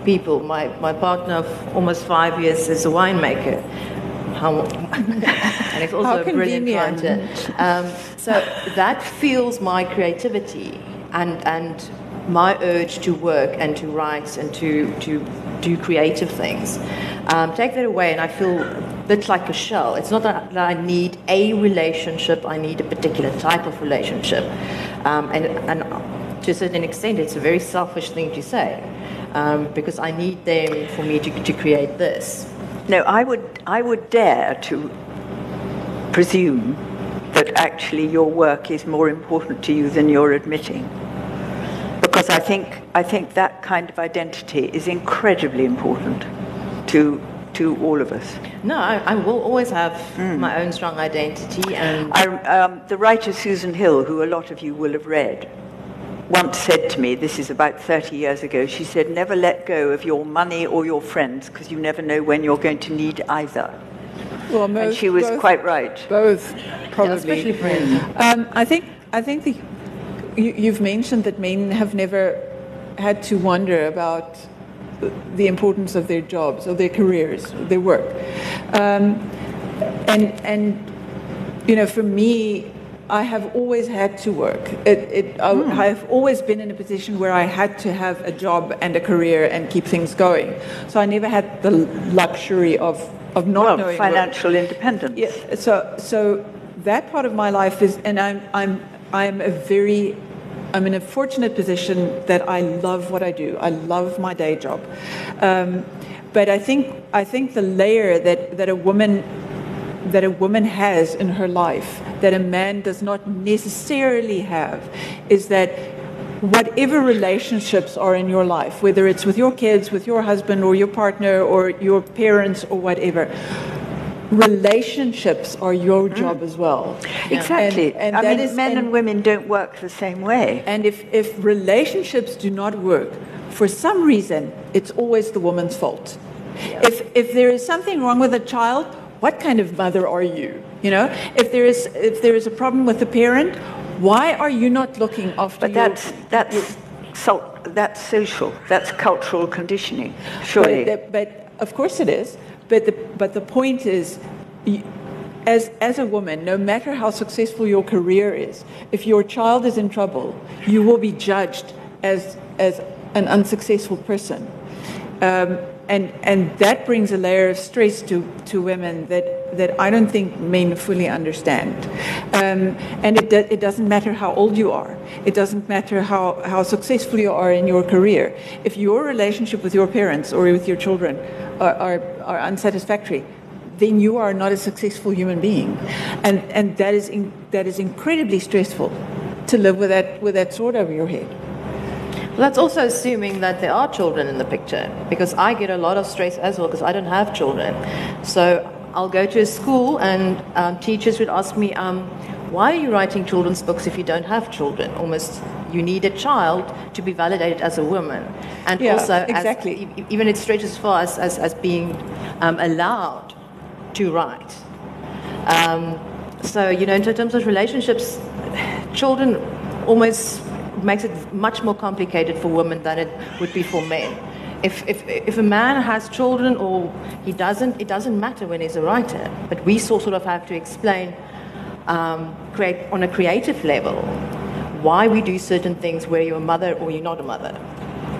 people. My, my partner of almost five years is a winemaker. How, and it's also a brilliant writer. Um, so that fuels my creativity and, and my urge to work and to write and to, to do creative things. Um, take that away, and I feel bit like a shell. It's not that I need a relationship, I need a particular type of relationship. Um, and, and to a certain extent, it's a very selfish thing to say um, because I need them for me to, to create this. No, I would, I would dare to presume that actually your work is more important to you than you're admitting. Because I think, I think that kind of identity is incredibly important to, to all of us. No, I, I will always have my own strong identity, and I, um, the writer Susan Hill, who a lot of you will have read, once said to me, this is about 30 years ago, she said, never let go of your money or your friends because you never know when you're going to need either. Well, And most- she was both- quite right. Both, yeah, probably. especially friends. Um, I think I think the, you, you've mentioned that men have never had to wonder about the importance of their jobs or their careers, their work, um, and and you know, for me, I have always had to work. It, it, I, Hmm. I've always been in a position where I had to have a job and a career and keep things going. So I never had the luxury of of not Well, knowing work. financial independence. Yeah, so so that part of my life is, and I'm I'm I'm a very I'm in a fortunate position that I love what I do. I love my day job, um, but I think I think the layer that that a woman that a woman has in her life that a man does not necessarily have is that whatever relationships are in your life, whether it's with your kids, with your husband or your partner or your parents or whatever, relationships are your mm. job as well. Exactly. And- and I that mean, is- men and, and- women don't work the same way. And if, if relationships do not work, for some reason, it's always the woman's fault. If, if there is something wrong with a child, what kind of mother are you? You know, if there is, if there is a problem with the parent, why are you not looking after But your that's, that's, so, that's social, that's cultural conditioning, But, surely. it- but of course it is. But the, but the point is, as, as a woman, no matter how successful your career is, if your child is in trouble, you will be judged as, as an unsuccessful person. Um, and, and that brings a layer of stress to, to women that, that I don't think men fully understand. Um, and it, do, it doesn't matter how old you are, it doesn't matter how, how successful you are in your career. If your relationship with your parents or with your children are, are, are unsatisfactory, then you are not a successful human being. And, and that, is in, that is incredibly stressful to live with that, with that sword over your head. Well, that's also assuming that there are children in the picture, because I get a lot of stress as well because I don't have children. So I'll go to a school and um, teachers would ask me, um, why are you writing children's books if you don't have children? Almost, you need a child to be validated as a woman. And Yeah, also, exactly. e- even it stretches as far as, as, as being um, allowed to write. Um, so, you know, in terms of relationships, children almost makes it much more complicated for women than it would be for men. If, if, if a man has children or he doesn't, it doesn't matter when he's a writer. But we sort sort of have to explain um, create, on a creative level why we do certain things where you're a mother or you're not a mother.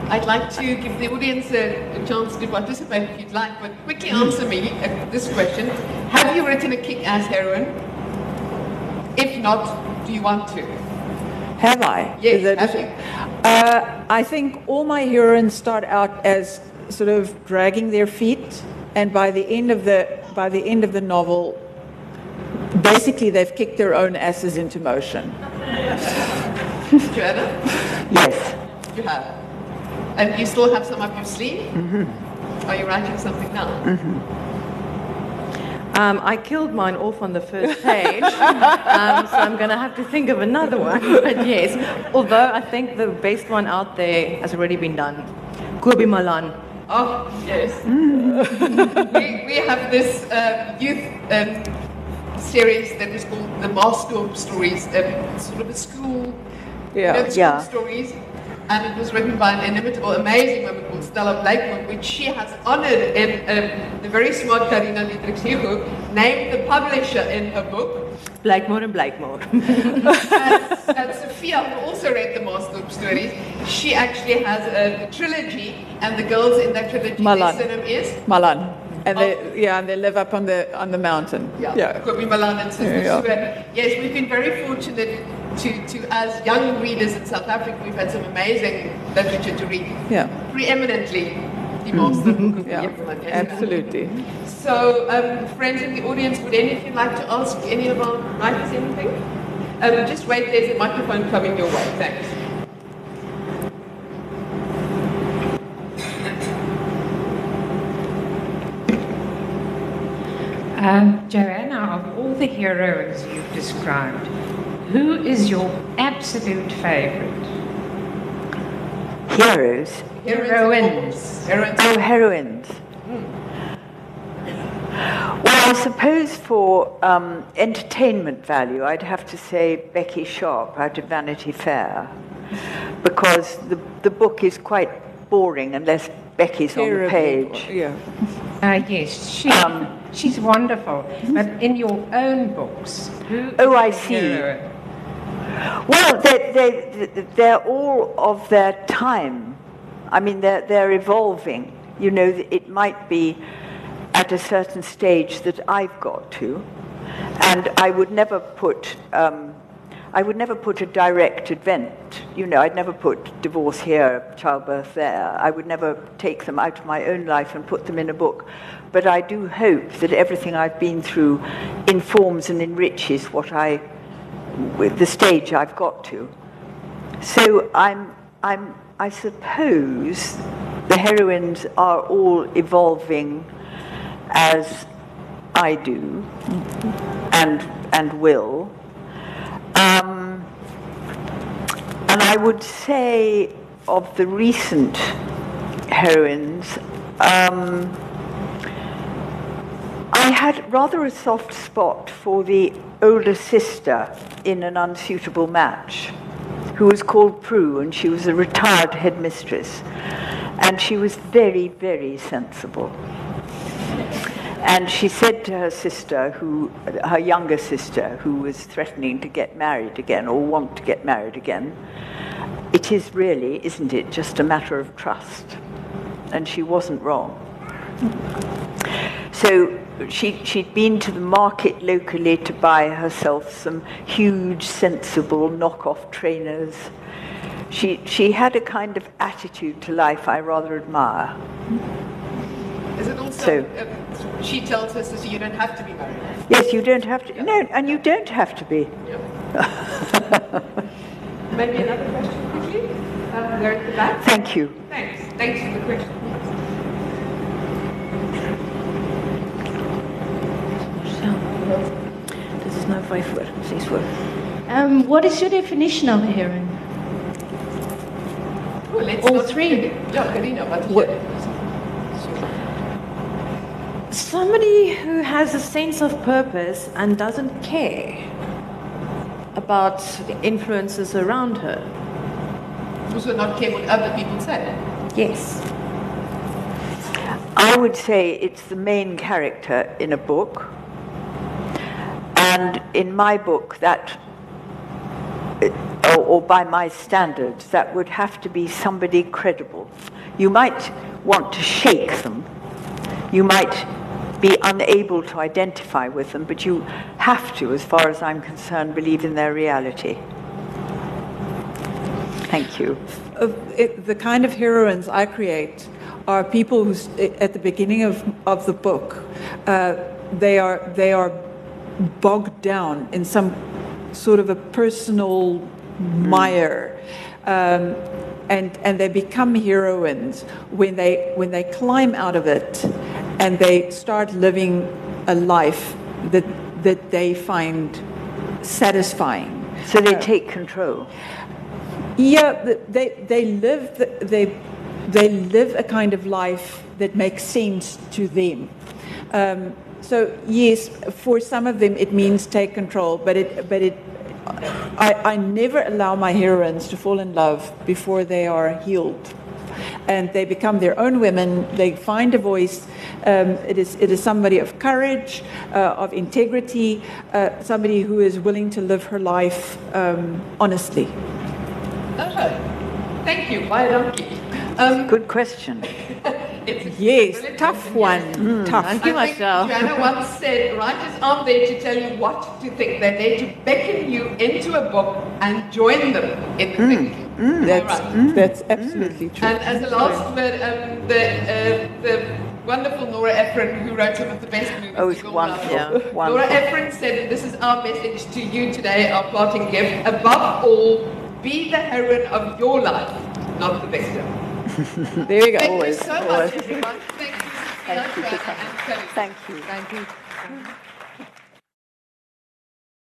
I'd like to give the audience a, chance to participate if you'd like, but quickly answer me uh, this question. Have you written a kick-ass heroine? If not, do you want to? Have I? Yes, that- have you? Uh, I think all my heroines start out as sort of dragging their feet, and by the end of the by the end of the novel, basically they've kicked their own asses into motion. Joanna, Yes. you have. And you still have some up your sleeve? Mm-hmm. Are you writing something now? Um, I killed mine off on the first page, um, so I'm going to have to think of another one. But yes, although I think the best one out there has already been done. Kobie Malan. Oh, yes. we, we have this uh, youth um, series that is called the Maasdorp Stories, um, sort of a school, you know, Yeah. school Yeah. stories. And it was written by an inimitable, amazing woman called Stella Blakemore, which she has honored in um, the very smart Carina Diedericks-Hugo, named the publisher in her book. Blakemore and Blakemore. and, and Sophia, who also read the Maasdorp Stories, she actually has a, trilogy, and the girls in that trilogy, Malan. their is Malan, and they yeah, and they live up on the on the mountain. Yeah, Kobie Malan and Sister Yeah. Yes, we've been very fortunate to, to, as young readers in South Africa, we've had some amazing literature to read. Yeah. Preeminently, the master book of Yeah, Ian absolutely. So, um, friends in the audience, would any of you like to ask any of our writers anything? Um, just wait, there's a microphone coming your way. Thanks. Um, Joanna, of all the heroes you've described, who is your absolute favorite? Heroes. Heroines. Heroines. Oh, heroines. Well, I suppose for um, entertainment value, I'd have to say Becky Sharp out of Vanity Fair, because the, the book is quite boring unless Becky's on the page. Yeah. Uh, yes, she, she's wonderful. But in your own books, who is Oh, I see. hero? Well, they, they, they're all of their time. I mean, they're, they're evolving. You know, it might be at a certain stage that I've got to, and I would never put, um, I would never put a direct event. You know, I'd never put divorce here, childbirth there. I would never take them out of my own life and put them in a book. But I do hope that everything I've been through informs and enriches what I with the stage I've got to. So I'm, I'm, I suppose the heroines are all evolving as I do and, and will. Um, and I would say of the recent heroines, um, I had rather a soft spot for the older sister in an unsuitable match, who was called Prue, and she was a retired headmistress. And she was very, very sensible. And she said to her sister, who, her younger sister, who was threatening to get married again or want to get married again, it is really, isn't it, just a matter of trust. And she wasn't wrong. So she, she'd been to the market locally to buy herself some huge, sensible knockoff trainers. She, she had a kind of attitude to life I rather admire. Is it also, So- uh, she tells her sister, you don't have to be married. Yes, you don't have to. No, and you don't have to be. Maybe another question quickly? Uh, there at the back. Thank you. Thanks. Thanks for the question. Dit is nou 5 voor, 6 voor. Um, what is your definition of a heroine? Let's All three. Yeah, Carina, what is What- Somebody who has a sense of purpose and doesn't care about the influences around her. Also not care what other people say. Yes. I would say it's the main character in a book. And in my book, that, or, or by my standards, that would have to be somebody credible. You might want to shake them. You might be unable to identify with them, but you have to, as far as I'm concerned, believe in their reality. Thank you. of it, the kind of heroines I create are people who, at the beginning of, of the book, uh, they are they are bogged down in some sort of a personal mire, um, and and they become heroines when they when they climb out of it, and they start living a life that that they find satisfying. So they take control. Yeah, they they live they they live a kind of life that makes sense to them. Um, so yes, for some of them it means take control, but it but it I, I never allow my heroines to fall in love before they are healed. And they become their own women. They find a voice. Um, it is it is somebody of courage, uh, of integrity, uh, somebody who is willing to live her life um, honestly. Okay. Thank you. Baie dankie. Um, Good question. It's Yes, brilliant tough one. yes. Tough. Thank you, I think Marcel. Joanna once said, writers aren't there to tell you what to think. They're there to beckon you into a book and join them in the mm. thinking. Mm. That's, All right. that's absolutely true. And as a last word, um, the, uh, the wonderful Nora Ephron, who wrote some of the best movies. Oh, it's wonderful. love. Yeah. Nora Ephron said, this is our message to you today, our parting gift. Above all, be the heroine of your life, not the victim. there you go. Thank Always, you so always. much, everyone. Thank you, Thank you for Joanna, and Kelly. Thank you. Thank you.